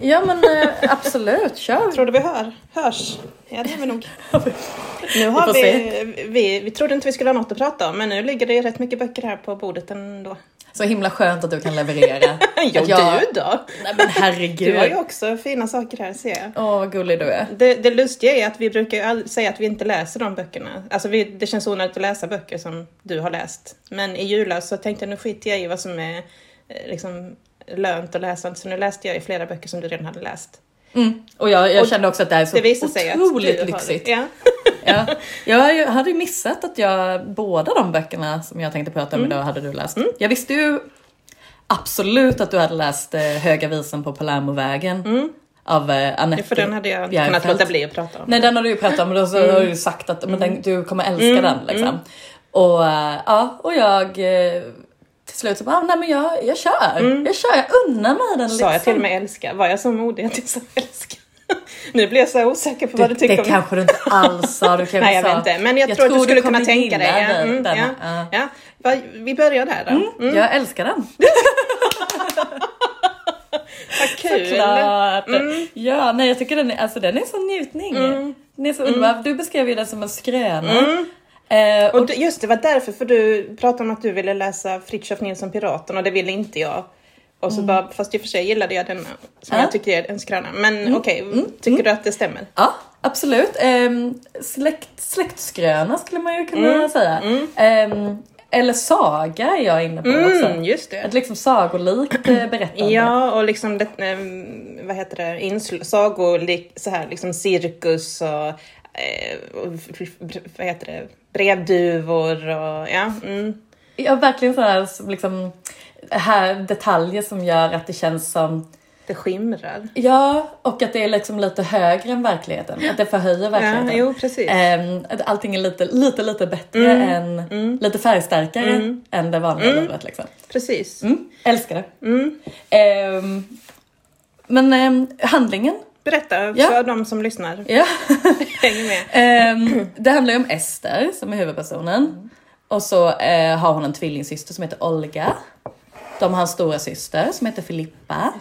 Ja men eh, absolut, kör. Tror du vi hör? Hörs? Ja det gör vi nog. Nu har Vi vi, vi, vi trodde inte vi skulle ha något att prata om men nu ligger det rätt mycket böcker här på bordet ändå. Så himla skönt att du kan leverera. Jo jag- du då? Nej men herregud. Du har ju också fina saker här ser jag. Åh vad gullig du är. Det, det lustiga är att vi brukar säga att vi inte läser de böckerna. Alltså vi, det känns onödigt att läsa böcker som du har läst. Men i julas så tänkte jag nu skiter jag i vad som är eh, liksom lönt att läsa. Så nu läste jag i flera böcker som du redan hade läst. Mm. Och jag, jag Och kände också att det här är så otroligt lyxigt. Ja. Ja. Jag hade ju missat att jag, båda de böckerna som jag tänkte prata om Mm. idag hade du läst. Jag visste ju absolut att du hade läst eh, Höga visan på Palermovägen av eh, Anette För den hade jag inte kunnat låta bli att prata om. Nej den har du ju pratat om och då så Mm. har du ju sagt att men den, du kommer älska den liksom. Och eh, ja, och jag slut så bara, ah, nej men jag, jag kör. Jag kör, jag unnar mig den Sa jag till och med älska? Var jag så modig att jag sa älska? Nu blir jag så osäker på vad du tycker det om kanske du inte alls sa. Du kanske Nej jag vet inte, men jag, tror att du skulle kunna tänka dig. Ja, den- mm, denna. ja, Ja. ja. Vi börjar där då. Mm. Jag älskar den. Vad kul! Klart. Mm. Ja, nej jag tycker den är, alltså, den är så njutning. Den är så underbar. Du beskrev ju den som en skröna. Eh, och, Och just det, var därför för du pratade om att du ville läsa Fritiof Nilsson Piraten och det ville inte jag. Och så bara, fast i och för sig gillade jag den som Ja. jag tycker är en skröna. Men okej, tycker du att det stämmer? Ja, absolut. Um, släkt, släktskröna skulle man ju kunna säga. Ehm, eller saga är jag inne på också. Mm, just det. Ett liksom sagolikt eh, berättande. Ja, och liksom det, eh, vad heter det, insl- sagolik, så här liksom cirkus och, eh, vad heter det, brevduvor och ja. Mm. Ja, verkligen sådana som liksom, här detaljer som gör att det känns som Det skimrar. Ja, och att det är liksom lite högre än verkligheten. Att det förhöjer Ja, verkligheten. jo precis. Ehm, att allting är lite, lite, lite bättre än, lite färgstarkare än det vanliga livet liksom. Precis. Mm, älskar det. Ehm, men ehm, handlingen, Berätta Ja. för de som lyssnar. ja. Häng med. Ehm, det handlar ju om Ester som är huvudpersonen. Och så eh, har hon en tvillingsyster som heter Olga. De har en stora syster som heter Filippa.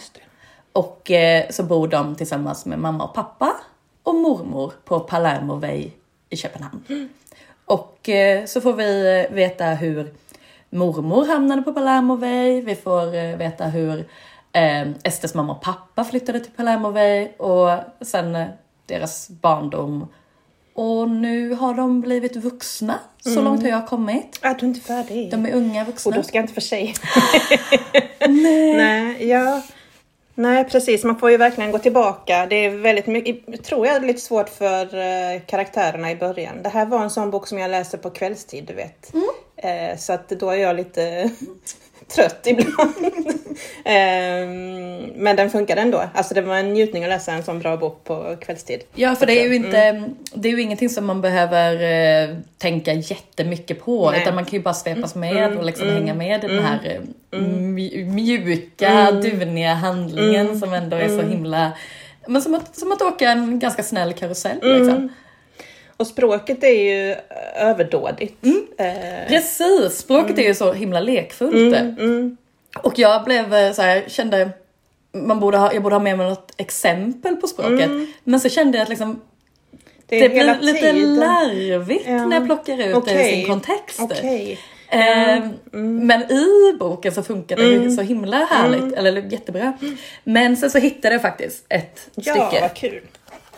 Och eh, så bor de tillsammans med mamma och pappa och mormor på Palermo Way i Köpenhamn. Och eh, så får vi veta hur mormor hamnade på Palermo Way. Vi får veta hur eh, Esters mamma och pappa flyttade till Palermo Way och sen eh, deras barndom. Och nu har de blivit vuxna. Så långt har jag kommit. Är du inte färdig? De är unga Och vuxna. då ska jag inte för sig. Nej. Nej, ja. Nej, precis. Man får ju verkligen gå tillbaka. Det är väldigt mycket, tror jag, lite svårt för eh, karaktärerna i början. Det här var en sån bok som jag läste på kvällstid, du vet. Eh, så att då är jag lite trött ibland. Ehm, men den funkade ändå. Alltså det var en njutning att läsa en sån bra bok på kvällstid. Ja, för det är ju inte, det är ju ingenting som man behöver eh, tänka jättemycket på, Nej. utan man kan ju bara svepas med och liksom hänga med i den här eh, mj- mjuka, duniga handlingen som ändå är så himla, men som att, som att åka en ganska snäll karusell liksom. Och språket är ju eh, överdådigt. Eh, Precis, språket är ju så himla lekfullt. Och jag blev eh, så här, kände, man borde ha, jag borde ha med mig något exempel på språket, men så kände jag att liksom det det blir lite tiden. larvigt Ja. när jag plockar ut det ur Okej. sin kontext. Okej. Ehm, Men i boken så funkar det ju så himla härligt, eller jättebra. Men sen så hittade jag faktiskt ett Ja, stycke vad kul.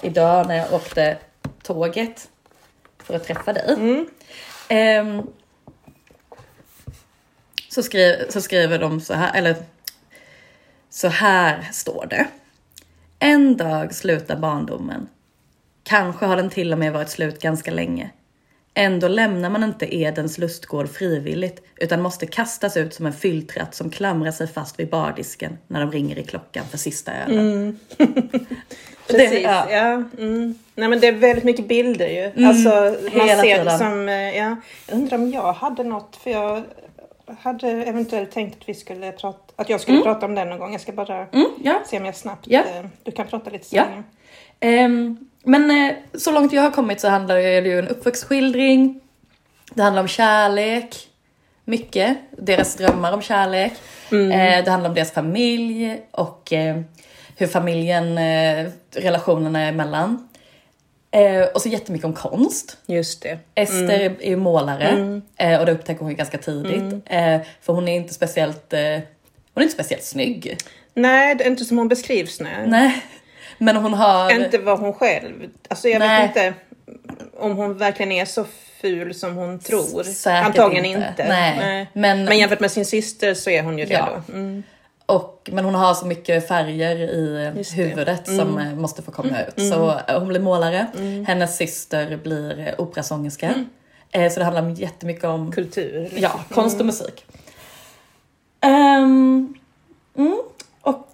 idag när jag åkte tåget för att träffa dig. Mm. Ehm, så, skri, så skriver de så här, eller så här står det. En dag slutar barndomen. Kanske har den till och med varit slut ganska länge. Ändå lämnar man inte Edens lustgård frivilligt utan måste kastas ut som en fylltratt som klamrar sig fast vid bardisken när de ringer i klockan för sista ölen. Precis, ja. ja. mm. Nej men det är väldigt mycket bilder ju. Alltså man hela ser det tiden. som, eh, ja. Jag undrar om jag hade något, för jag hade eventuellt tänkt att vi skulle prata, att jag skulle prata om den någon gång. Jag ska bara Mm, ja. se om jag snabbt, Ja. eh, du kan prata lite så Ja. Men eh, så långt jag har kommit så handlar det ju en uppväxtskildring. Det handlar om kärlek, mycket. Deras drömmar om kärlek. Eh, det handlar om deras familj och eh, hur familjen, relationerna är emellan. Och så jättemycket om konst. Just det. Ester är ju målare eh, och det upptäcker hon ju ganska tidigt. Eh, för hon är inte speciellt, hon är inte speciellt snygg. Nej, det är inte som hon beskrivs. Nej. Nej. Men hon har... Inte var hon själv. Alltså jag Nej. vet inte om hon verkligen är så ful som hon tror. Säkert Antagligen inte. inte. Nej. Men- Men, jämfört med sin syster så är hon ju det Ja. då. Mm. Och, men hon har så mycket färger i huvudet som eh, måste få komma ut. Så eh, hon blir målare, hennes syster blir eh, operasångerska. Eh, Så det handlar om jättemycket om Kultur. ja, konst och musik. Mm, och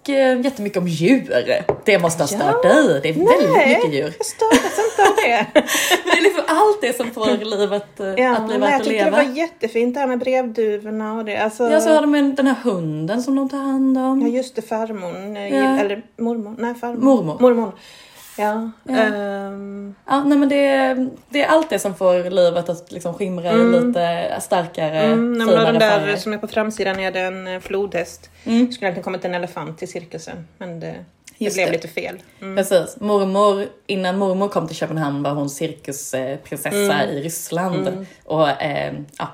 eh, jättemycket om djur. Det måste ha stört Ja. dig. Det är väldigt Nej, mycket djur. jag stördes inte av det. Det är liksom allt det som får livet eh, Ja, att bli värt jag att tyckte det leva. var jättefint det här med brevduvorna och det. Alltså, Ja, så har de en, den här hunden som de tar hand om. ja just det, farmor. eh, Ja. Eller mormor. Nej, farmor. Mormor. Mormor. Ja. Ja. ehm, Ja, nej men det, är- det är allt det som får livet att liksom skimra lite starkare, Mm, nej, finare den där färger. som är på framsidan är det en eh, flodhäst. Mm. Det skulle egentligen kommit en elefant i cirkusen, men det, det blev det. lite fel. Mm. Precis. Mormor, innan mormor kom till Köpenhamn var hon cirkusprinsessa Mm. i Ryssland. Och eh, ja,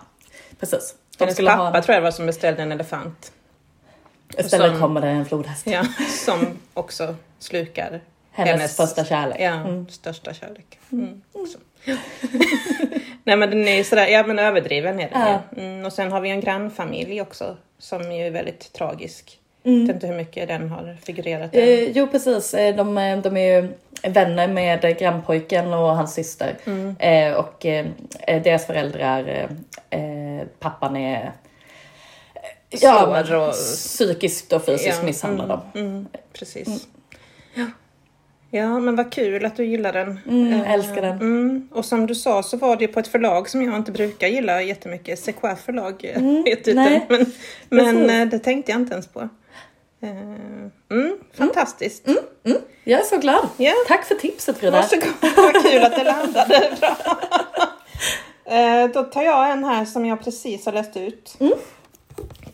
precis. De Hennes skulle pappa ha, tror jag var som beställde en elefant. istället som- kommer det en flodhäst. Ja, som också slukar Hennes, hennes- första kärlek. ja, Mm. största kärlek. Mm. Nej men den är sådär, ja men överdriven är den Ja. ju. mm, Och sen har vi en grannfamilj också som ju är väldigt tragisk. Mm. Jag vet inte hur mycket den har figurerat. Eh, jo precis, Eh, de, eh, de är ju vänner med grannpojken och hans syster. Mm. Eh, och eh, deras föräldrar, eh, eh, pappan är ja, Slår och- psykiskt och fysiskt Ja, misshandlar dem. Mm, precis. Ja. Ja, men vad kul att du gillar den. Mm, Eh, älskar den. Mm. Och som du sa så var det på ett förlag som jag inte brukar gilla jättemycket. Sequoia förlag eh, Mm, titeln. nej, Men, men precis. eh, det tänkte jag inte ens på. Mm, fantastiskt. Jag är så glad. Ja. Tack för tipset Frida. Varsågod, vad kul att det landade bra. Då tar jag en här som jag precis har läst ut. Mm.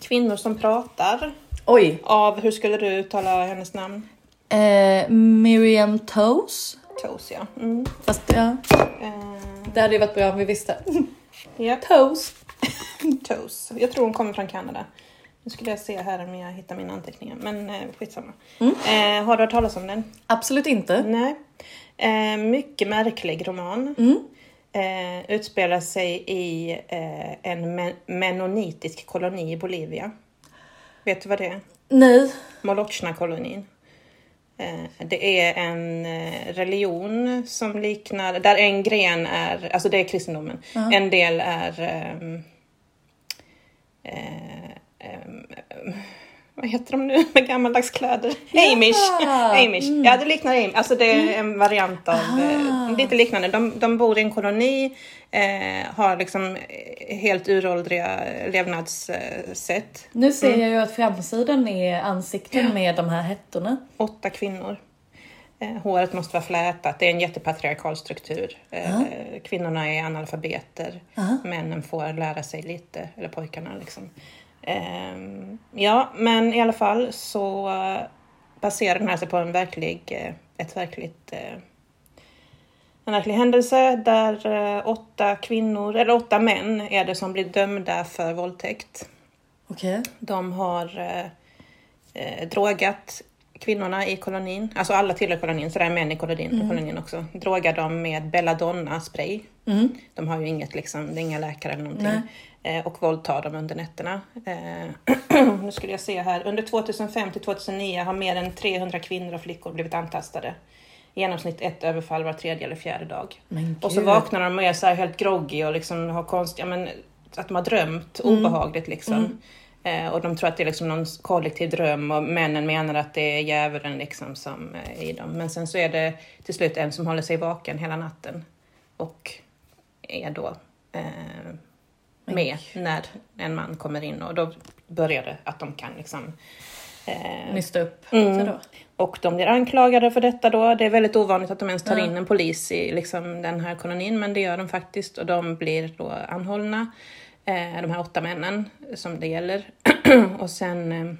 Kvinnor som pratar. Oj. Av, hur skulle du uttala hennes namn? Eh, Miriam Toes. Toes ja. Mm. Fast ja, Eh, det hade ju varit bra om vi visste. ja. Toes. Toes. Jag tror hon kommer från Kanada. Nu skulle jag se här om jag hittar mina anteckningar. Men eh, skitsamma. Mm. Eh, har du hört talas om den? Absolut inte. Nej. Eh, mycket märklig roman. Mm. Eh, utspelar sig i eh, en men- mennonitisk koloni i Bolivia. Vet du vad det är? Nej. Molochna-kolonin. Eh, Det är en eh, religion som liknar, där en gren är, alltså det är kristendomen, en del är eh, ehm, ehm, vad heter de nu med gammaldags kläder? Amish! Amish. Ja, det liknar Amish. Alltså det är en variant av, eh, lite liknande. De, de bor i en koloni, eh, har liksom eh, helt uråldriga levnadssätt. Nu ser jag ju att framsidan är ansikten med de här hettorna. åtta kvinnor. Eh, håret måste vara flätat. Det är en jättepatriarkal struktur. Eh, Kvinnorna är analfabeter. Männen får lära sig lite, eller pojkarna liksom. Ehm, ja, men i alla fall så eh, baserar den här sig på en verklig, eh, ett verkligt eh, en verklig händelse där åtta kvinnor, eller åtta män är det som blir dömda för våldtäkt. Okej. De har eh, drogat kvinnorna i kolonin, alltså alla tillhör kolonin, så det är män i kolonin, kolonin också. Drogar dem med belladonna-spray. Mm. De har ju inget, liksom, det är inga läkare eller någonting. Eh, och våldtar dem under nätterna. Eh, nu skulle jag se här, under 2005 till 2009 har mer än 300 kvinnor och flickor blivit antastade. I genomsnitt ett överfall var tredje eller fjärde dag. Och så vaknar de och är så här helt groggy och liksom har konstiga, men att de har drömt Mm. obehagligt liksom. Eh, och de tror att det är liksom någon kollektiv dröm och männen menar att det är djävulen liksom som är i dem. Men sen så är det till slut en som håller sig vaken hela natten och är då eh, med när en man kommer in och då börjar det att de kan liksom Eh, Nysta upp Mm. och de blir anklagade för detta då. Det är väldigt ovanligt att de ens tar Ja. in en polis i liksom, den här kolonin, men det gör de faktiskt. Och de blir då anhållna, eh, de här åtta männen som det gäller. och sen... Eh,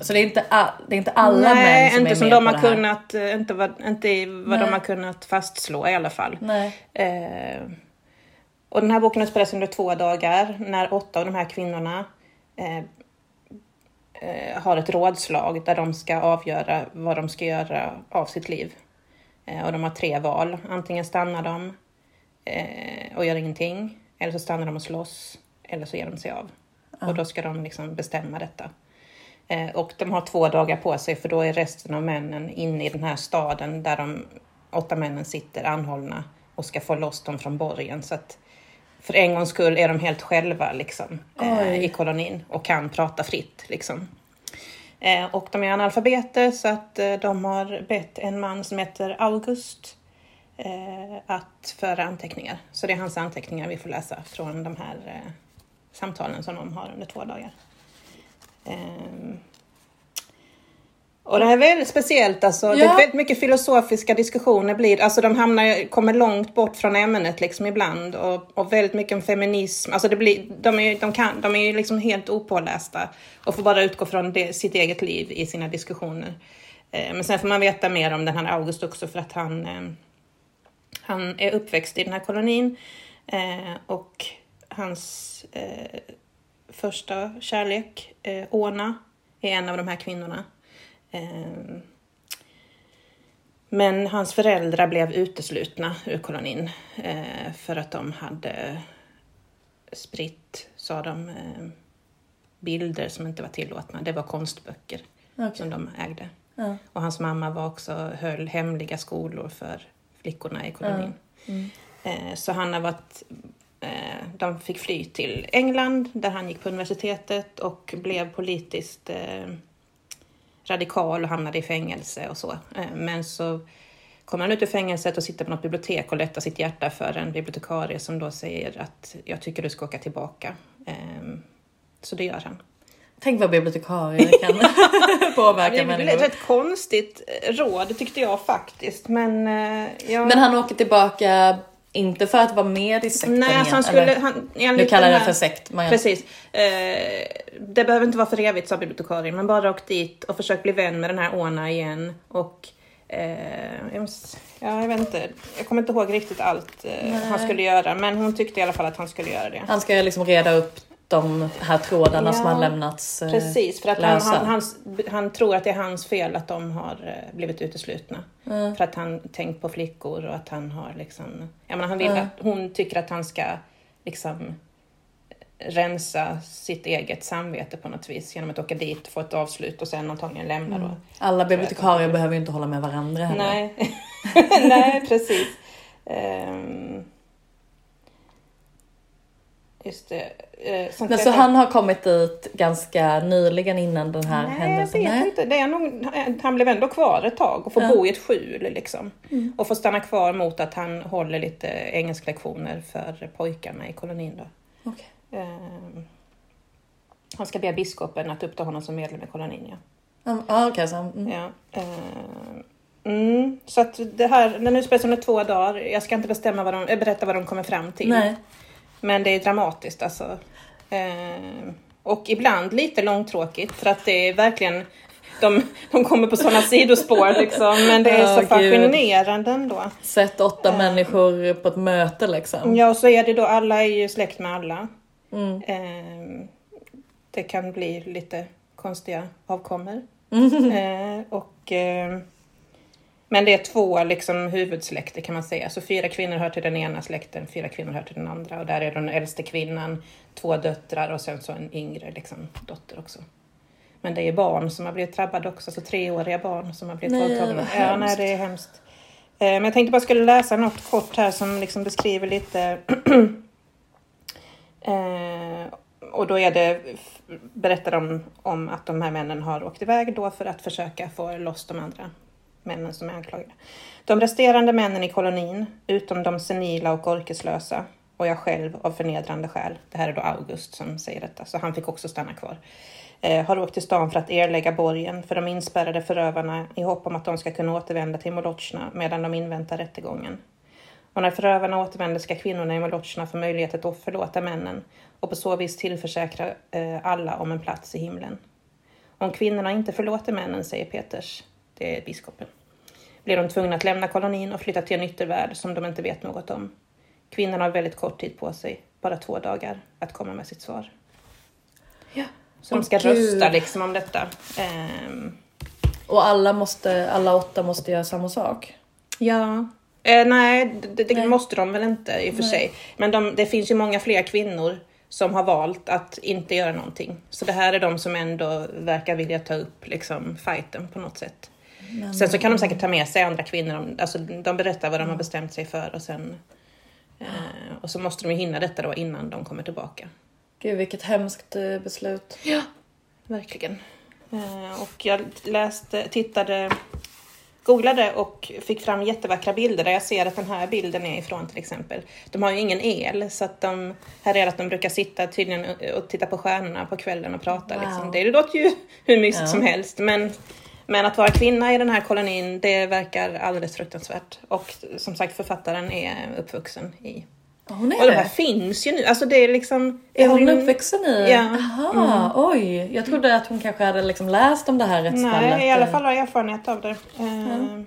Så det är inte, all, det är inte alla nej, män som inte är som med de på har det här. kunnat, eh, inte vad, inte vad Nej. de har kunnat fastslå i alla fall. Eh, och den här boken utspelar sig under två dagar när åtta av de här kvinnorna eh, eh, har ett rådslag där de ska avgöra vad de ska göra av sitt liv. Eh, och de har tre val. Antingen stannar de eh, och gör ingenting, eller så stannar de och slåss, eller så ger de sig av. Och då ska de liksom bestämma detta. Eh, och de har två dagar på sig för då är resten av männen inne i den här staden där de åtta männen sitter anhållna och ska få loss dem från borgen. Så att för en gångs skull är de helt själva liksom, eh, i kolonin och kan prata fritt. Liksom. Eh, och de är analfabeter så att eh, de har bett en man som heter August eh, att föra anteckningar. Så det är hans anteckningar vi får läsa från de här eh, samtalen som de har under två dagar. Och det här är väldigt speciellt alltså. Det Ja. är väldigt mycket filosofiska diskussioner blir Alltså de hamnar, kommer långt bort från ämnet liksom ibland och, och väldigt mycket om feminism. Alltså det blir, de är ju de kan, de är liksom helt opålästa och får bara utgå från det, sitt eget liv i sina diskussioner. Eh, men sen får man veta mer om den här August också för att han, eh, han är uppväxt i den här kolonin eh, och hans eh, första kärlek, eh, Ona, är en av de här kvinnorna. Eh, men hans föräldrar blev uteslutna ur kolonin eh, för att de hade spritt, sa de, eh, bilder som inte var tillåtna. Det var konstböcker Okej. som de ägde. Ja. Och hans mamma var också, höll hemliga skolor för flickorna i kolonin. Mm. Eh, så han har varit, eh, de fick fly till England där han gick på universitetet och blev politiskt radikal och hamnade i fängelse och så. Eh, men så kommer han ut ur fängelset och sitter på något bibliotek och lättar sitt hjärta för en bibliotekarie som då säger att jag tycker du ska åka tillbaka. Eh, så det gör han. Tänk vad bibliotekarier kan påverka Det är människor. ett rätt konstigt eh, råd tyckte jag faktiskt. Men, eh, jag... Men han åker tillbaka, inte för att vara med i sekten Nej, alltså han skulle... eller? Han, Nu kallar det för sekt. Men Precis. Eh, det behöver inte vara för evigt, sa bibliotekarien. Men bara åkt dit och försökt bli vän med den här Ona igen. Och eh, ja, jag vet inte, jag kommer inte ihåg riktigt allt eh, han skulle göra. Men hon tyckte i alla fall att han skulle göra det. Han ska liksom reda upp de här trådarna Ja, som har lämnats eh, Precis, för att han, han, hans, han tror att det är hans fel att de har eh, blivit uteslutna. Mm. För att han tänkt på flickor och att han har liksom... Jag menar, han vill Mm. att, hon tycker att han ska liksom rensa sitt eget samvete på något vis genom att åka dit, få ett avslut och sen antagligen lämna då. Alla bibliotekarier behöver ju inte hålla med varandra heller. Nej, Nej precis. Ehm, just det. Eh, Men så han har kommit dit ganska nyligen innan den här Nej, händelsen? jag vet inte. Det är nog, han blev ändå kvar ett tag och får Ja. Mm. bo i ett skjul liksom. Och får stanna kvar mot att han håller lite engelsklektioner för pojkarna i kolonin då. Okej. Ehm, han ska be biskopen att uppta honom som medlem i kolonin, ja. Ah, okej, så, mm. ja. ehm, mm, så att det här, den utspelar sig under två dagar. Jag ska inte bestämma vad de, äh, berätta vad de kommer fram till. Nej. Men det är dramatiskt alltså. Ehm, och ibland lite långtråkigt för att det är verkligen de, de kommer på sådana sidospår liksom. Men det är så gud. fascinerande ändå. Sett åtta människor på ett möte liksom. Ja, och så är det då, alla är ju släkt med alla. Mm. Ehm, det kan bli lite konstiga avkommor. Mm. Ehm, och, ehm, men det är två liksom, huvudsläkter kan man säga. Så fyra kvinnor hör till den ena släkten, fyra kvinnor hör till den andra. Och där är den äldste kvinnan, två döttrar och sen så en yngre liksom, dotter också. Men det är barn som har blivit drabbade också, så treåriga barn som har blivit våldtagna. Ja, nej, det är hemskt. Eh, Men jag tänkte bara skulle läsa något kort här som liksom beskriver lite Eh, och då är det, berättar de om att de här männen har åkt iväg då för att försöka få loss de andra männen som är anklagade. De resterande männen i kolonin, utom de senila och orkeslösa, och jag själv av förnedrande skäl, det här är då August som säger detta, så han fick också stanna kvar, eh, har åkt till stan för att erlägga borgen för de inspärrade förövarna i hopp om att de ska kunna återvända till Molochna medan de inväntar rättegången. Och när förövarna återvänder ska kvinnorna i Molochna få möjlighet att förlåta männen och på så vis tillförsäkra eh, alla om en plats i himlen. Om kvinnorna inte förlåter männen, säger Peters, det är biskopen, blir de tvungna att lämna kolonin och flytta till en yttervärld som de inte vet något om. Kvinnorna har väldigt kort tid på sig, bara två dagar, att komma med sitt svar. Ja. Så de ska Åh, Gud. rösta liksom om detta. Ehm, Och alla, måste, alla åtta måste göra samma sak. Ja. Eh, nej, det, det Nej. måste de väl inte i och för Nej. sig. Men de, det finns ju många fler kvinnor som har valt att inte göra någonting. Så det här är de som ändå verkar vilja ta upp liksom, fighten på något sätt. Men, Sen så kan de säkert ta med sig andra kvinnor. Alltså, de berättar vad de har bestämt sig för och sen eh, och så måste de ju hinna detta då innan de kommer tillbaka. Gud vilket hemskt eh, beslut. Verkligen. Eh, och jag läste, tittade, googlade och fick fram jättevackra bilder där jag ser att den här bilden är ifrån till exempel. De har ju ingen el så att de, här är att de brukar sitta tydligen och titta på stjärnorna på kvällen och prata. Wow. Liksom. Det låter ju hur mysigt Ja. som helst men, men att vara kvinna i den här kolonin det verkar alldeles fruktansvärt. Och som sagt författaren är uppvuxen i Hon är och de här det? finns ju nu. Alltså det är liksom... Är hon Evelyn- uppvuxen i? Ja. Mm. Jaha, oj. Jag trodde att hon kanske hade liksom läst om det här rättsfallet. Nej, i alla fall har jag erfarenhet av det. Eh,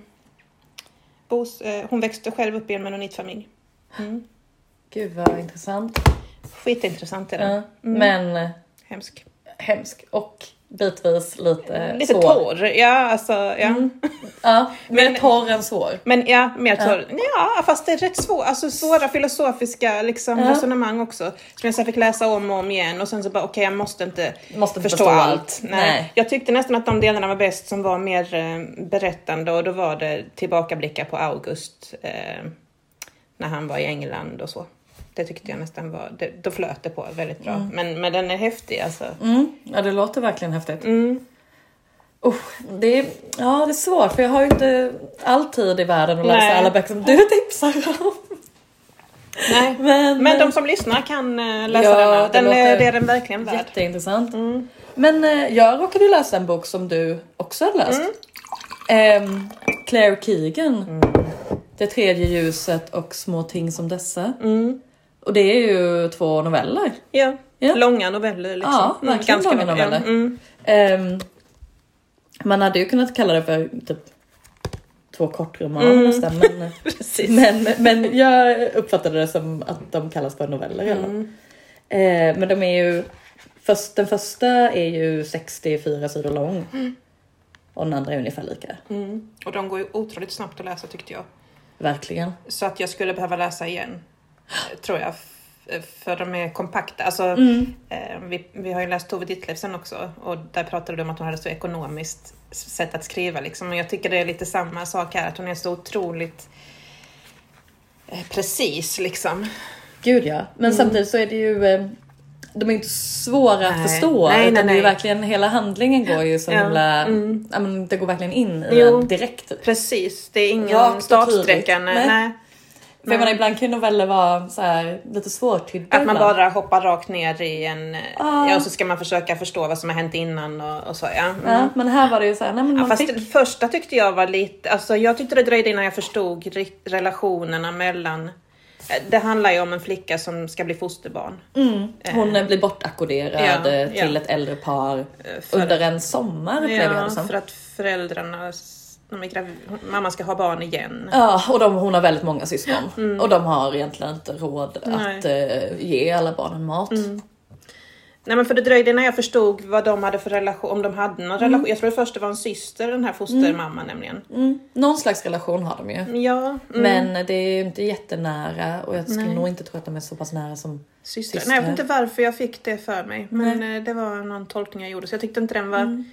Bos, eh, hon växte själv upp i en mennonitfamilj. Mm. Gud vad intressant. Skitintressant är det. Ja. Men Hemsk. hemsk och bitvis lite, Lite svår. torr. Ja, alltså, ja. Mm. Ja, mer Men- torr än svår. Men ja, mer torr. Ja. fast det är rätt svårt. Alltså svåra filosofiska liksom, Ja. resonemang också. Som jag sen fick läsa om och om igen och sen så bara okej, jag måste inte Måste förstå, förstå allt. allt. Nej. Nej. Jag tyckte nästan att de delarna var bäst som var mer eh, berättande och då var det tillbakablickar på August eh, när han var i England och så. Det tyckte jag nästan var, det, då flöt det på väldigt bra. Men, men den är häftig alltså. Mm. Ja, det låter verkligen häftigt. Mm. Usch, det, är, ja, det är svårt för jag har ju inte all tid i världen att läsa Nej. alla böcker som du tipsar om. Nej. Men, Men de som lyssnar kan eh, läsa Ja, Den, är, låter det är den verkligen värd. Jätteintressant. Mm. Men eh, jag råkade läsa en bok som du också har läst. Ehm, Claire Keegan. Det tredje ljuset och små ting som dessa. Mm. Och det är ju två noveller. Ja. Ja. långa noveller liksom. Ja, verkligen långa noveller. Mm. Ehm, man hade ju kunnat kalla det för typ två kortromaner Mm. nästan. Men, men, men jag uppfattade det som att de kallas för noveller. Mm. Eh, men de är ju, först, den första är ju 64 sidor lång. Och den andra är ungefär lika. Mm. Och de går ju otroligt snabbt att läsa tyckte jag. Verkligen. Så att jag skulle behöva läsa igen. Tror jag. För de är kompakta. Alltså, Mm. eh, vi, vi har ju läst Tove Ditlevsen också och där pratade du om att hon hade så ekonomiskt sätt att skriva. Liksom. Och jag tycker det är lite samma sak här, att hon är så otroligt eh, precis liksom. Gud ja. Men samtidigt så är det ju eh, de är inte svåra Nej. att förstå. Nej, nej, utan det är ju nej. verkligen, hela handlingen går ju så Ja, himla, mm. ja, men det går verkligen in i Jo. direkt. Precis, det är ingen startsträcka. Nej. Nej. För jag menar ibland kan ju noveller vara så här, lite svårtydda Att man ibland. bara hoppar rakt ner i en... Ah. Ja, och så ska man försöka förstå vad som har hänt innan och, och så. Ja. Mm. Ja, men här var det ju så här, nej men Ja, man fast fick... det första tyckte jag var lite, alltså jag tyckte det dröjde innan jag förstod relationerna mellan, eh, det handlar ju om en flicka som ska bli fosterbarn. Mm, hon blir bortackorderad Ja, eh, ja. till ett äldre par Eh, För, under en sommar ja, för att föräldrarna, mamma ska ha barn igen. Ja, och de, hon har väldigt många syskon. Och de har egentligen inte råd Mm. Nej. Mm. att eh, ge alla barnen mat. Nej men för det dröjde innan jag förstod vad de hade för relation, om de hade någon relation. Jag tror först det var en syster, den här fostermamman nämligen. Mm. Någon slags relation har de ju. Ja, mm. Men det är ju inte jättenära och jag skulle nog inte tro att de är så pass nära som... Systrar. Systrar. Nej, jag vet inte varför jag fick det för mig. Men eh, det var någon tolkning jag gjorde. Så jag tyckte inte den var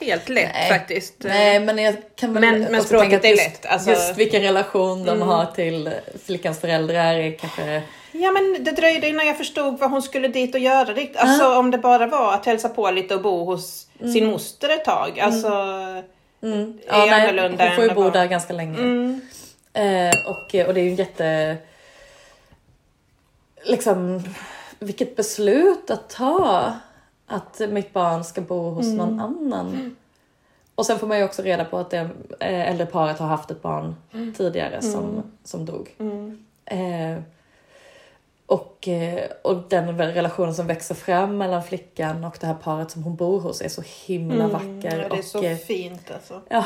helt lätt Nej. faktiskt. Nej men jag kan väl Men- men språket är just, lätt, alltså- just vilken relation de Mm. har till flickans föräldrar är kanske... Ja men det dröjde innan jag förstod vad hon skulle dit och göra. Alltså om det bara var att hälsa på lite och bo hos sin moster ett tag. Alltså, Mm. är annorlunda hon får ju bo där ganska länge. mm, Eh, och, och det är ju en jätte... liksom vilket beslut att ta. Att mitt barn ska bo hos någon annan. Och sen får man ju också reda på att det eh, äldre paret har haft ett barn tidigare som, som dog. Eh, och, eh, och den relationen som växer fram mellan flickan och det här paret som hon bor hos är så himla vacker. Ja, det är och, så eh, fint alltså. ja,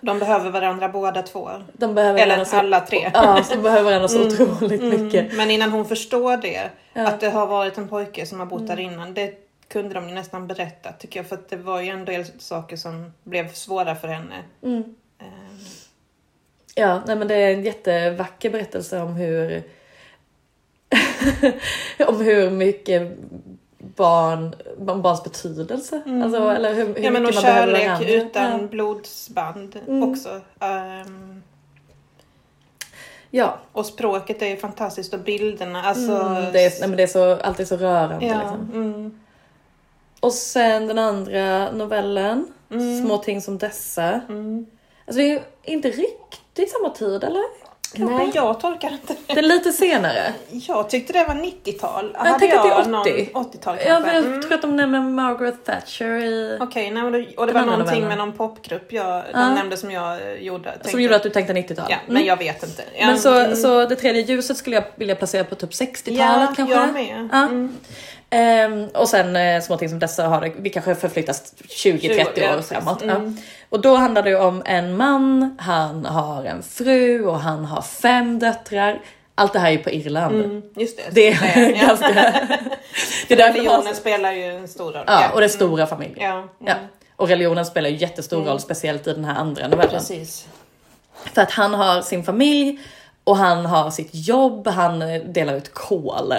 De behöver varandra båda två. de behöver Eller så, alla tre. Ja, de behöver varandra så otroligt mycket. Men innan hon förstår det, Ja. att det har varit en pojke som har bott där innan, det kunde de ju nästan berätta tycker jag. För att det var ju en del saker som blev svåra för henne. Mm. Ehm, Ja, nej men det är en jättevacker berättelse om hur om hur mycket barn, barns betydelse. Alltså, eller hur, hur Ja men och kärlek utan Ja. blodsband Mm. också. Ehm, ja. och språket är ju fantastiskt och bilderna. Alltså, Mm, det, är, nej, men det är så, alltid så rörande. ja, Liksom. Mm, Och sen den andra novellen, Små ting som dessa. mm. Alltså det är inte riktigt samma tid eller? Kanske? Nej, jag tolkar inte det. Det är lite senare. Jag tyckte det var 90-tal. Jag tänkte att det är någon- 80. 80-tal Ja, kanske. men jag Mm. tror att de nämner Margaret Thatcher i... Okej, nej, men då, och det var någonting novellen. med någon popgrupp jag, de Ja. nämnde som jag eh, gjorde. Som tänkte- gjorde att du tänkte 90-tal. Ja, Mm. men jag vet inte. Ja, Men så, mm. så det tredje ljuset skulle jag vilja placera på typ 60-talet ja, kanske? jag med. Ja. Mm. Ehm, och sen eh, småting som dessa har vi kanske förflyttas 20-30 ja, år framåt. Mm. Ja. Och då handlar det om en man, han har en fru och han har fem döttrar. Allt det här är ju på Irland. Mm, just det. Det är ganska... det är därför man Religionen har, spelar ju en stor roll. ja, och det är stora familjer. Ja, mm. Ja. Och religionen spelar ju jättestor roll, speciellt i den här andra novellen. precis. För att han har sin familj och han har sitt jobb, han eh, delar ut kol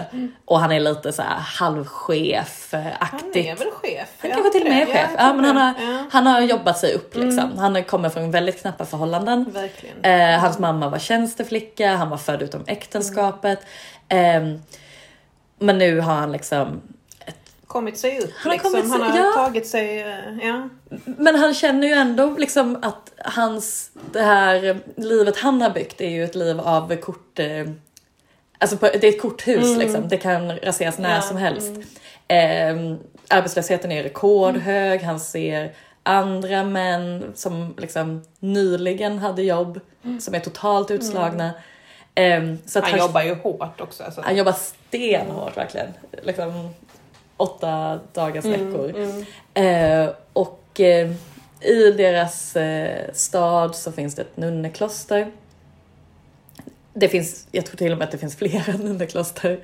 och han är lite så här halvchef-aktigt. Han är väl chef? Han kanske till och med är chef. Ja, men han, har. Ja, han har jobbat sig upp liksom. Han kommer från väldigt knappa förhållanden. verkligen. Eh, hans mamma var tjänsteflicka, han var född utom äktenskapet. Ehm, men nu har han liksom Kommit sig upp Han har liksom. kommit sig- han har ja. tagit sig... eh, Ja. Men han känner ju ändå liksom att hans, det här livet han har byggt är ju ett liv av kort... Eh, alltså på, det är ett korthus liksom, det kan raseras när Ja, som helst. Eh, arbetslösheten är rekordhög, han ser andra män som liksom nyligen hade jobb, som är totalt utslagna. Eh, så att Han jobbar ju hårt också. Alltså. han jobbar stenhårt verkligen. Liksom åtta dagars veckor. Eh, och eh, i deras eh, stad så finns det ett nunnekloster. Det finns, jag tror till och med att det finns flera nunnekloster.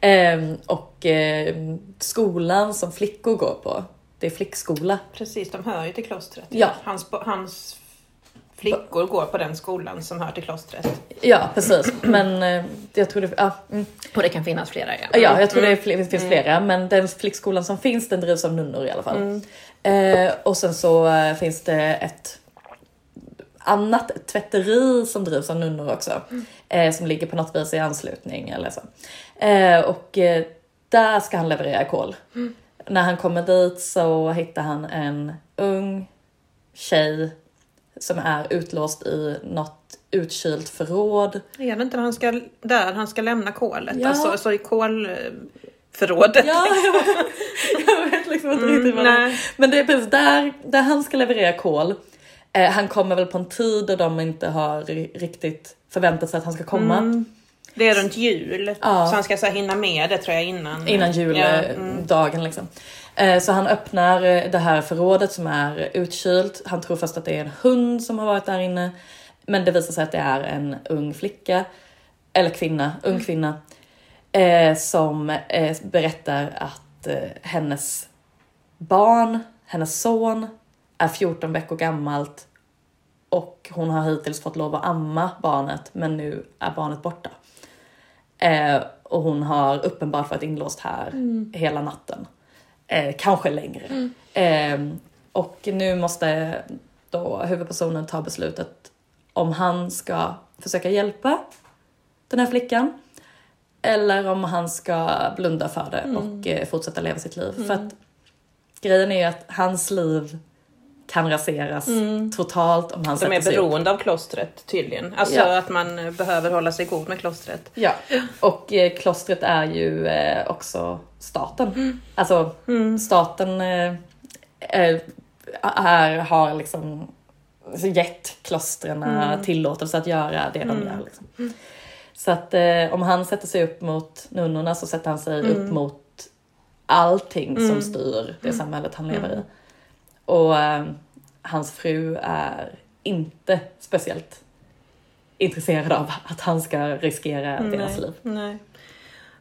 Eh, och eh, skolan som flickor går på, det är flickskola. Precis, de hör ju till klostret. Ja. Hans, hans flickor går på den skolan som hör till klostret. Ja, precis. Men eh, jag tror det, ja, mm. Och det kan finnas flera ja. Ja, jag tror det är fler, det finns flera, men den flickskolan som finns den drivs av nunnor i alla fall. Eh, och sen så eh, finns det ett annat tvätteri som drivs av nunnor också. Eh, som ligger på något vis i anslutning eller så. Eh, och eh, där ska han leverera kol. När han kommer dit så hittar han en ung tjej som är utlåst i något utkylt förråd. Är det inte han ska, där han ska lämna kolet? Ja. Alltså, så i kolförrådet. Ja, jag, jag vet liksom inte riktigt vad det är. nej. Men det är precis där, där han ska leverera kol. Eh, han kommer väl på en tid då de inte har ri- riktigt förväntat sig att han ska komma. Det är runt jul. Ja. Så han ska så hinna med det tror jag innan. Innan Ja, juldagen mm. liksom. Eh, så han öppnar eh, det här förrådet som är utkylt. Han tror först att det är en hund som har varit där inne. Men det visar sig att det är en ung flicka. Eller kvinna, ung kvinna. Eh, som berättar att hennes barn, hennes son, är 14 veckor gammalt. Och hon har hittills fått lov att amma barnet men nu är barnet borta. Eh, och hon har uppenbart varit inlåst här hela natten. Eh, kanske längre. Eh, och nu måste då huvudpersonen ta beslutet om han ska försöka hjälpa den här flickan. Eller om han ska blunda för det och eh, fortsätta leva sitt liv. För att grejen är ju att hans liv kan raseras totalt om han De är sätter sig upp. beroende av klostret tydligen. Alltså Ja. att man eh, behöver hålla sig god med klostret. Ja, och eh, klostret är ju eh, också staten. Alltså staten eh, eh, är, har liksom gett klostren tillåtelse att göra det de gör. Liksom. Så att eh, om han sätter sig upp mot nunnorna så sätter han sig upp mot allting som styr det samhället han lever i. Och eh, hans fru är inte speciellt intresserad av att han ska riskera deras liv. Nej.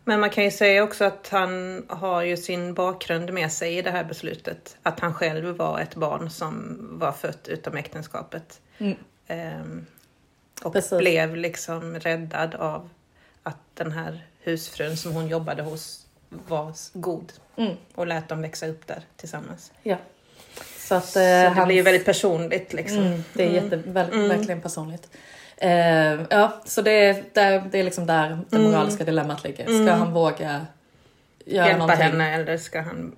Men man kan ju säga också att han har ju sin bakgrund med sig i det här beslutet. Att han själv var ett barn som var fött utom äktenskapet. Mm. Ehm, och Precis. blev liksom räddad av att den här husfrun som hon jobbade hos var god. Mm. Och lät dem växa upp där tillsammans. Ja. Så att Så eh, det hans- blir ju väldigt personligt liksom. Mm, det är jätte, väl, verkligen personligt. Eh, ja, så det, är- det, det är liksom där det moraliska dilemmat ligger. Ska han våga göra Hjälpa någonting? henne eller ska han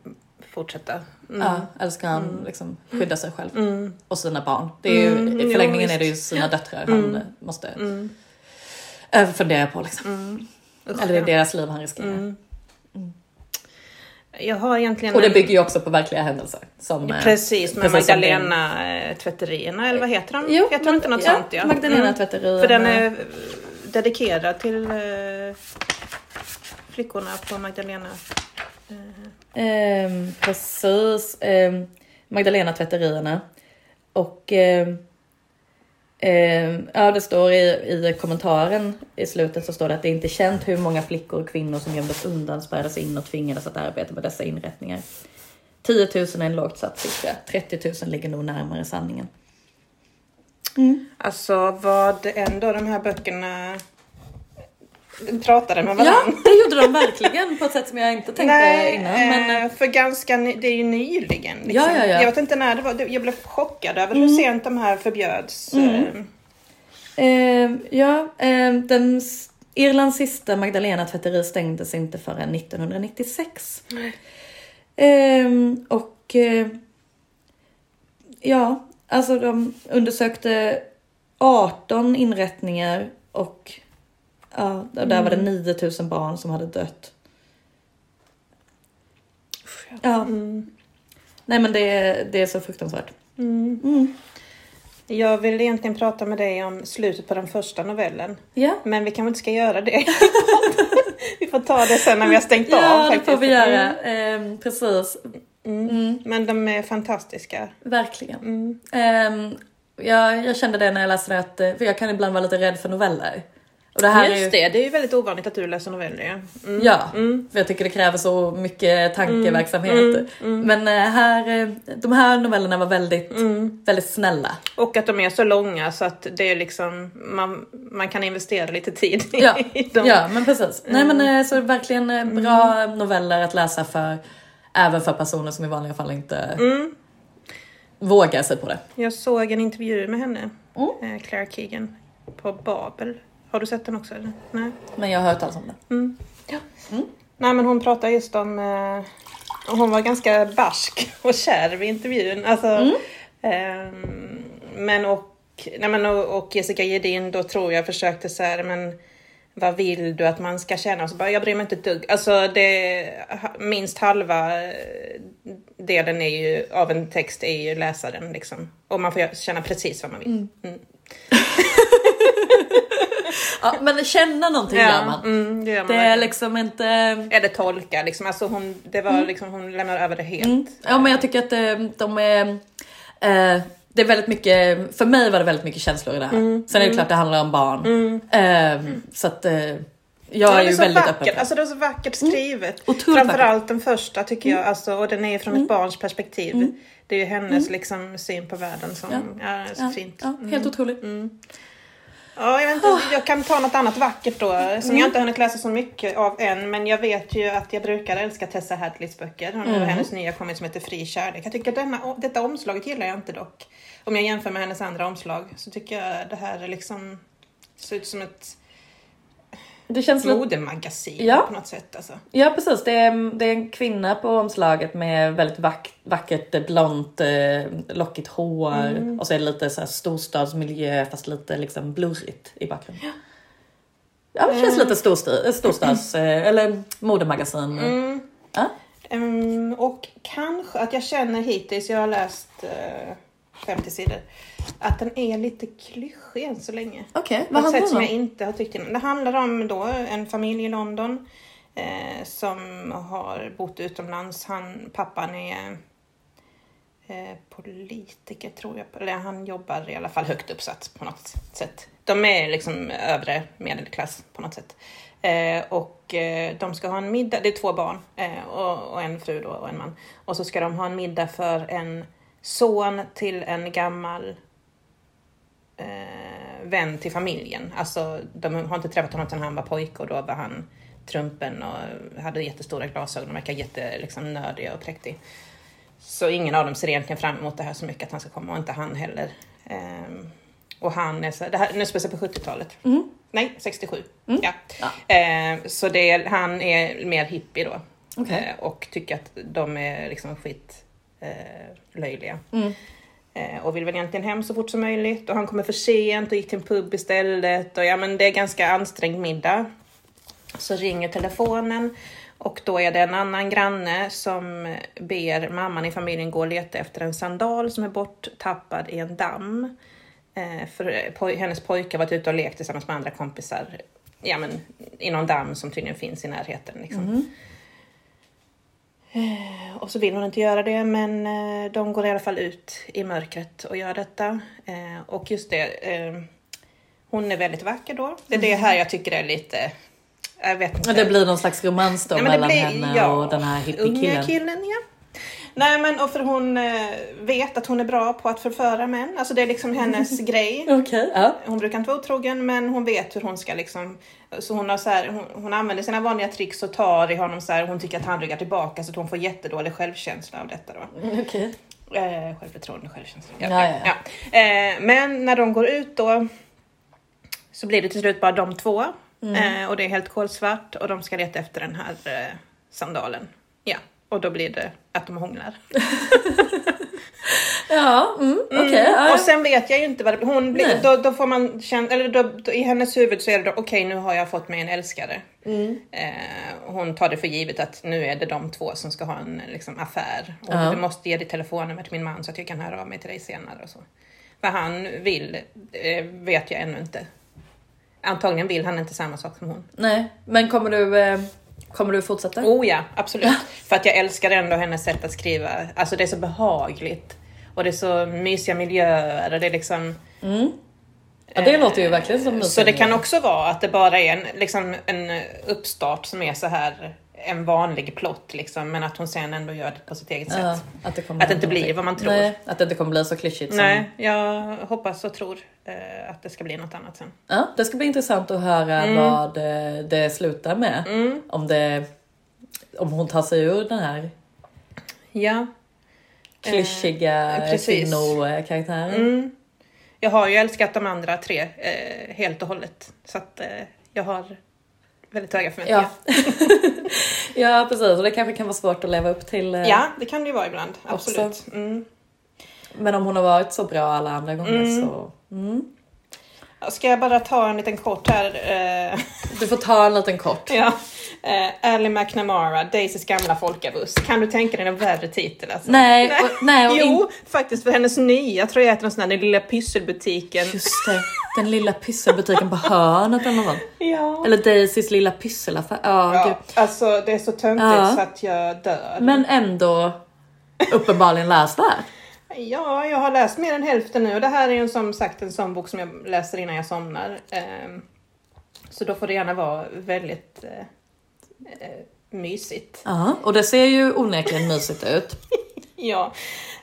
fortsätta? Mm. Ja, eller ska han liksom skydda sig själv Mm. och sina barn? Det är ju, Mm, I jo, förlängningen visst. är det ju sina döttrar han måste eh, fundera på. Liksom. Eller det är deras liv han riskerar. Jag har egentligen Och det bygger ju också på verkliga händelser. Som, eh, Precis, med precis Magdalena eh, tvätterierna, eller vad heter de? Jo, heter de inte något ja, sånt? Ja. Magdalena Mm. tvätterierna. För den är eh, dedikerad till eh, flickorna på Magdalena. Ehm, precis. Ehm, Magdalena tvätterierna. Och ehm, ehm, ja, det står i, i kommentaren i slutet så står det att det är inte känt hur många flickor och kvinnor som gömdes undan, spärrades in och tvingades att arbeta med dessa inrättningar. 10 000 är en lågt satt siffra. 30 000 ligger nog närmare sanningen. Alltså vad ändå de här böckerna pratade med Ja, varandra. det gjorde de verkligen på ett sätt som jag inte tänkte Nej, innan. Men, eh, för ganska ny, det är ju nyligen. Liksom. Ja, ja, ja. Jag vet inte när det var, jag blev chockad över hur sent de här förbjöds. eh, Ehm, ja, ehm, den Irlands sista Magdalena tvätteri stängdes inte förrän 1996. Ehm, och eh, ja, alltså de undersökte 18 inrättningar och ja, där där var det 9000 barn som hade dött. Ja. Nej men det, är- det är så fruktansvärt. Jag vill egentligen prata med dig om slutet på den första novellen. Ja. Men vi kanske inte ska göra det. vi får ta det sen när vi har stängt av. Ja, det får vi göra. Ehm, precis. Mm. Men de är fantastiska. Verkligen. Mm. Ehm, jag, jag kände det när jag läste det, att, eh, för jag kan ibland vara lite rädd för noveller. Och det här är ju, Just det, det är ju väldigt ovanligt att du läser noveller. Ja. Mm. Ja, för jag tycker det kräver så mycket tankeverksamhet. Mm. Men eh, här, eh, de här novellerna var väldigt, Mm. väldigt snälla. Och att de är så långa så att det är liksom, man, man kan investera lite tid Ja, i dem. ja men precis. Nej men eh, så verkligen bra noveller att läsa för, även för personer som i vanliga fall inte Mm. vågar sig på det. Jag såg en intervju med henne, Mm. Clara Keegan, på Babel. Har du sett den också? Eller? Nej. Men jag har hört talas om det. Mm. Nej men hon pratade just om, eh, hon var ganska barsk och kärv i intervjun. Alltså, Mm. ehm, men och, nej men och, och Jessica Gedin då tror jag försökte så här, men vad vill du att man ska känna? Och så bara, jag bryr mig inte ett dugg. Alltså det, minst halva eh, delen är ju, av en text är ju läsaren liksom. Och man får känna precis vad man vill. Mm. Ja, men känna någonting gör man. mm, det gör man Det är liksom inte... Eller tolka liksom. Alltså hon, det var liksom, hon lämnar över det helt. Ja men jag tycker att eh, de är... Eh, det är väldigt mycket, för mig var det väldigt mycket känslor i det här. Sen är det klart det handlar om barn. Eh, så att eh, jag Ja, är ju är så väldigt öppen vackert, för alltså det är så vackert skrivet. Otroligt Framförallt den första tycker jag, alltså, och den är från ett barns perspektiv. Det är ju hennes liksom, syn på världen som Ja. ja. är så ja, fint. Ja, helt otroligt. Ja, jag, vet inte, jag kan ta något annat vackert då, som jag inte hunnit läsa så mycket av än, men jag vet ju att jag brukar älska Tessa Hadleys böcker. Hon har hennes nya kommit som heter Fri kärlek. Jag tycker denna, detta omslaget gillar jag inte dock. Om jag jämför med hennes andra omslag så tycker jag det här är liksom, ser ut som ett Det känns modemagasin Ja. på något sätt. Alltså. Ja precis, det är, det är en kvinna på omslaget med väldigt vack, vackert eh, blont eh, lockigt hår Mm. och så är det lite så här storstadsmiljö fast lite liksom blurrigt i bakgrunden. Ja, det känns Mm. lite storstads, storstads eh, eller modemagasin. Mm. Ja. Ehm, och kanske att jag känner hittills, jag har läst uh, 50 sidor, att den är lite klyschig än så länge. Okej, På vad handlar som den jag om? inte har tyckt innan. Det handlar om då en familj i London eh, som har bott utomlands. Han, pappan är eh, politiker tror jag, eller han jobbar i alla fall högt uppsatt på något sätt. De är liksom övre medelklass på något sätt. Eh, och eh, de ska ha en middag, det är två barn eh, och, och en fru då och en man. Och så ska de ha en middag för en son till en gammal eh, vän till familjen. Alltså, de har inte träffat honom sedan han var pojke och då var han trumpen och hade jättestora glasögon och verkar jätte liksom, nördig och präktig. Så ingen av dem ser egentligen fram emot det här så mycket att han ska komma och inte han heller. Ehm, och han är så, det här, nu spelar sig på 70-talet. Nej, 67. Ja. Ja. Ehm, så det han är mer hippie då. Okej. Eh, och tycker att de är liksom skit löjliga. Mm. Eh, och vill väl egentligen hem så fort som möjligt. Och han kommer för sent och gick till en pub istället. Och ja, men det är ganska ansträngd middag. Så ringer telefonen och då är det en annan granne som ber mamman i familjen gå och leta efter en sandal som är borttappad i en damm. Eh, för poj- hennes pojke har varit ute och lekt tillsammans med andra kompisar ja, men, i någon damm som tydligen finns i närheten. Liksom. Eh, Och så vill hon inte göra det, men eh, de går i alla fall ut i mörkret och gör detta. Eh, Och just det, eh, hon är väldigt vacker då. Det är det här jag tycker är lite, jag vet inte. Det blir någon slags romans då Nej, mellan blir- henne ja, och den här Unga hippiekillen. killen, ja. Nej men och för hon eh, vet att hon är bra på att förföra män. Alltså det är liksom hennes grej. Okej, ja. Hon brukar inte vara otrogen men hon vet hur hon ska liksom så hon, har så här, hon, hon använder sina vanliga tricks och tar i honom så här. Hon tycker att han ryggar tillbaka så att hon får jättedålig självkänsla av detta då. Okej. Eh, självförtroende, självkänsla. Ja, ja, ja. Eh, men när de går ut då så blir det till slut bara de två. Mm. Eh, och det är helt kolsvart och de ska leta efter den här eh, sandalen. Ja, och då blir det att de hånglar. Ja, mm, okej. ja. Och sen vet jag ju inte vad det blir. Hon blir, då, då får man känna, eller då, då, i hennes huvud så är det då, okej nu har jag fått mig en älskare. Mm. Eh, hon tar det för givet att nu är det de två som ska ha en liksom, affär. Och Ja. du måste ge ditt telefonnummer till min man så att jag kan höra av mig till dig senare. Och så. Vad han vill eh, vet jag ännu inte. Antagligen vill han inte samma sak som hon. Nej, men kommer du, eh, kommer du fortsätta? Oh ja, absolut. För att jag älskar ändå hennes sätt att skriva. Alltså det är så behagligt. Och det är så mysiga miljöer och det är liksom... Ja, det låter ju verkligen som Så det kan också vara att det bara är en, liksom, en uppstart som är så här en vanlig plott liksom, men att hon sen ändå gör det på sitt eget sätt. Ja, att det, Att det inte blir vad man tror. Nej, att det inte kommer bli så klyschigt. Som... Nej, jag hoppas och tror eh, att det ska bli något annat sen. Ja, det ska bli intressant att höra Mm. vad eh, det slutar med. Om, det, om hon tar sig ur den här Ja. klyschiga Eh, kvinnokaraktären. Mm. Jag har ju älskat de andra tre eh, helt och hållet. Så att eh, jag har väldigt höga förväntningar. Ja. ja, precis. Och det kanske kan vara svårt att leva upp till. eh, Ja, det kan det ju vara ibland. Absolut. Mm. Men om hon har varit så bra alla andra gånger så... Mm. Ska jag bara ta en liten kort här? Eh, Du får ta en liten kort. ja. Eh, Ally McNamara, Daisys gamla folkabuss. Kan du tänka dig en värre titel? Alltså? Nej, och, nej och Jo, faktiskt för hennes nya tror jag heter någon sån här Den lilla pysselbutiken. Just det, den lilla pysselbutiken på hörnet eller något. Ja. Eller Daisys lilla pysselaffär. Ja, ja, gud. alltså det är så töntigt Ja. så att jag dör. Men ändå uppenbarligen läsvärd. Ja, jag har läst mer än hälften nu och det här är ju som sagt en sån bok som jag läser innan jag somnar. Ehm, Så då får det gärna vara väldigt eh, mysigt. Ja, och det ser ju onekligen mysigt ut. Ja,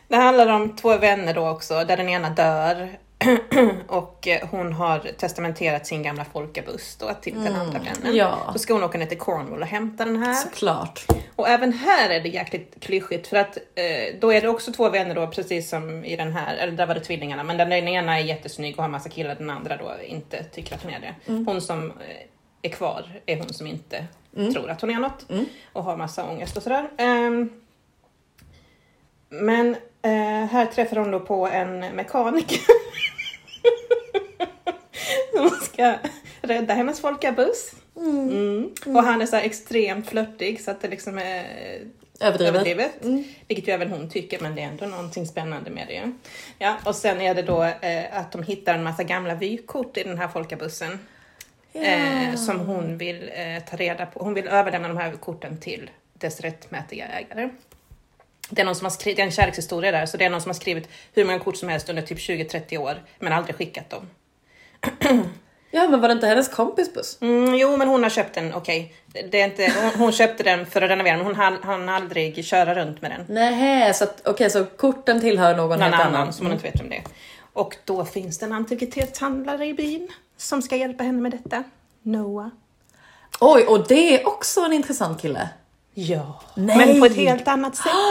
det handlar om två vänner då också, där den ena dör och eh, hon har testamenterat sin gamla folkabuss då till den andra vännen. ja. Då ska hon åka ner till Cornwall och hämta den här. Såklart. Och även här är det jäkligt klyschigt för att eh, då är det också två vänner då precis som i den här, eller där var det tvillingarna, men den ena är jättesnygg och har massa killar, den andra då inte tycker att hon är det. Hon som eh, är kvar är hon som inte Mm. tror att hon är något och har massa ångest och sådär. Ehm, men eh, här träffar hon då på en mekaniker som ska rädda hennes folkabuss. Mm. Och han är så extremt flörtig så att det liksom är Överdrivet. överdrivet. Vilket ju även hon tycker, men det är ändå någonting spännande med det. Ja, och sen är det då eh, att de hittar en massa gamla vykort i den här folkabussen. Eh, som hon vill eh, ta reda på. Hon vill överlämna de här korten till dess rättmätiga ägare. Det är någon som har skrivit, det är en kärlekshistoria där, så det är någon som har skrivit hur många kort som helst under typ 20-30 år, men aldrig skickat dem. Ja, men var det inte hennes kompis buss? Mm, jo, men hon har köpt den, okej. Det är inte, hon, hon köpte den för att renovera, men hon hann, aldrig köra runt med den. Nej, så okej, så korten tillhör någon, Någon helt annan, annan. som hon inte vet vem det är. Och då finns det en antikvitetshandlare i byn som ska hjälpa henne med detta. Noah. Oj, och det är också en intressant kille. Ja, Nej. men på ett helt annat sätt.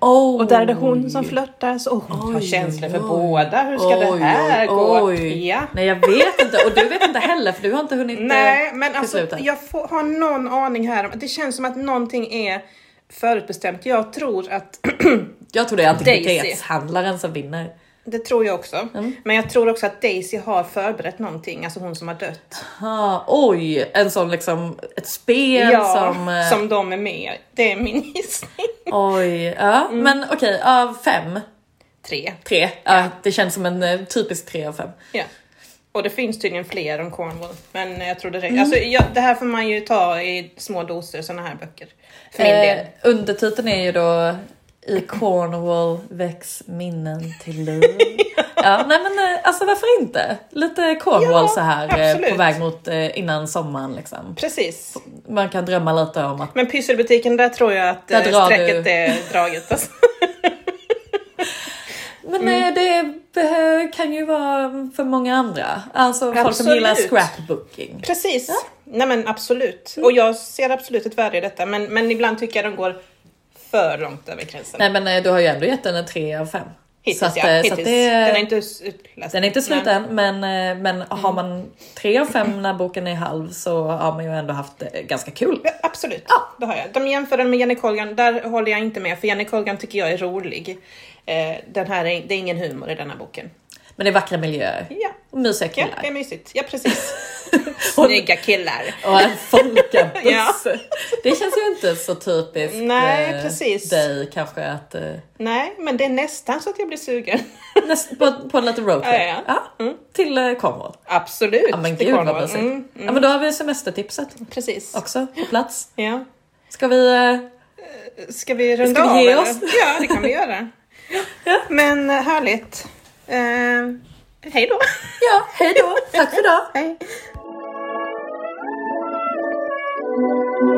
Oh. Och där är det hon som flörtar, så hon har känslor för oj. båda. Hur ska Oj, det här gå? Ja. Nej, jag vet inte. Och du vet inte heller, för du har inte hunnit Nej, eh, men till alltså jag får, har någon aning här. Det känns som att någonting är förutbestämt. Jag tror att, Jag tror det är antikvitetshandlaren som vinner. Det tror jag också. Mm. Men jag tror också att Daisy har förberett någonting, alltså hon som har dött. Ah, oj, en sån liksom, ett spel Ja, som... eh, som de är med Det är min gissning. Oj, ja. Mm. Men okej, av fem, Tre. tre. Ja, det känns som en eh, typisk tre av fem. Ja. Och det finns tydligen fler om Cornwall. Men jag tror det räcker. Mm. Alltså, ja, det här får man ju ta i små doser, såna här böcker. För min del. Eh, undertiteln är ju då I Cornwall väcks minnen till liv. ja, nej men eh, alltså varför inte? Lite Cornwall Ja, så här eh, absolut. på väg mot eh, innan sommaren liksom. Precis. Man kan drömma lite om att Men pysselbutiken, där tror jag att strecket du. är draget. Alltså. Men Mm. det kan ju vara för många andra. Alltså folk som Absolut. gillar scrapbooking. Precis. Nej men absolut. Och jag ser absolut ett värde i detta. Men, men ibland tycker jag de går för långt över gränsen. Nej men eh, du har ju ändå gett den en tre av fem. Hittills så att, ja. eh, Hittills. Så att det, Den är inte utläst. Den är inte slut Men- Mm. än, men, eh, men har man tre av fem när boken är halv så har man ju ändå haft ganska kul. Ja, absolut, det har jag. De jämför den med Jenny Colgan, där håller jag inte med för Jenny Colgan tycker jag är rolig. Eh, den här är, det är ingen humor i den här boken. Men det är vackra miljöer Ja, mysiga ja killar. det är mysigt. Ja precis. Snygga killar. Och en folkabuss. Ja. Det känns ju inte så typiskt Nej, eh, precis. dig kanske att eh, Nej, men det är nästan så att jag blir sugen. näst, på, på en liten roadtrip. Ja, ja. Ja, Till eh, Cornwall. Absolut. Ja men gud vad mysigt. Mm, Ja men då har vi semestertipset precis. också på plats. Ja. Ska vi... eh, Ska vi runda Ska vi av? ge eller? oss? Ja, det kan vi göra. Men eh, härligt. Eh, hej då. Ja, hej då. Tack för idag. Hej. Música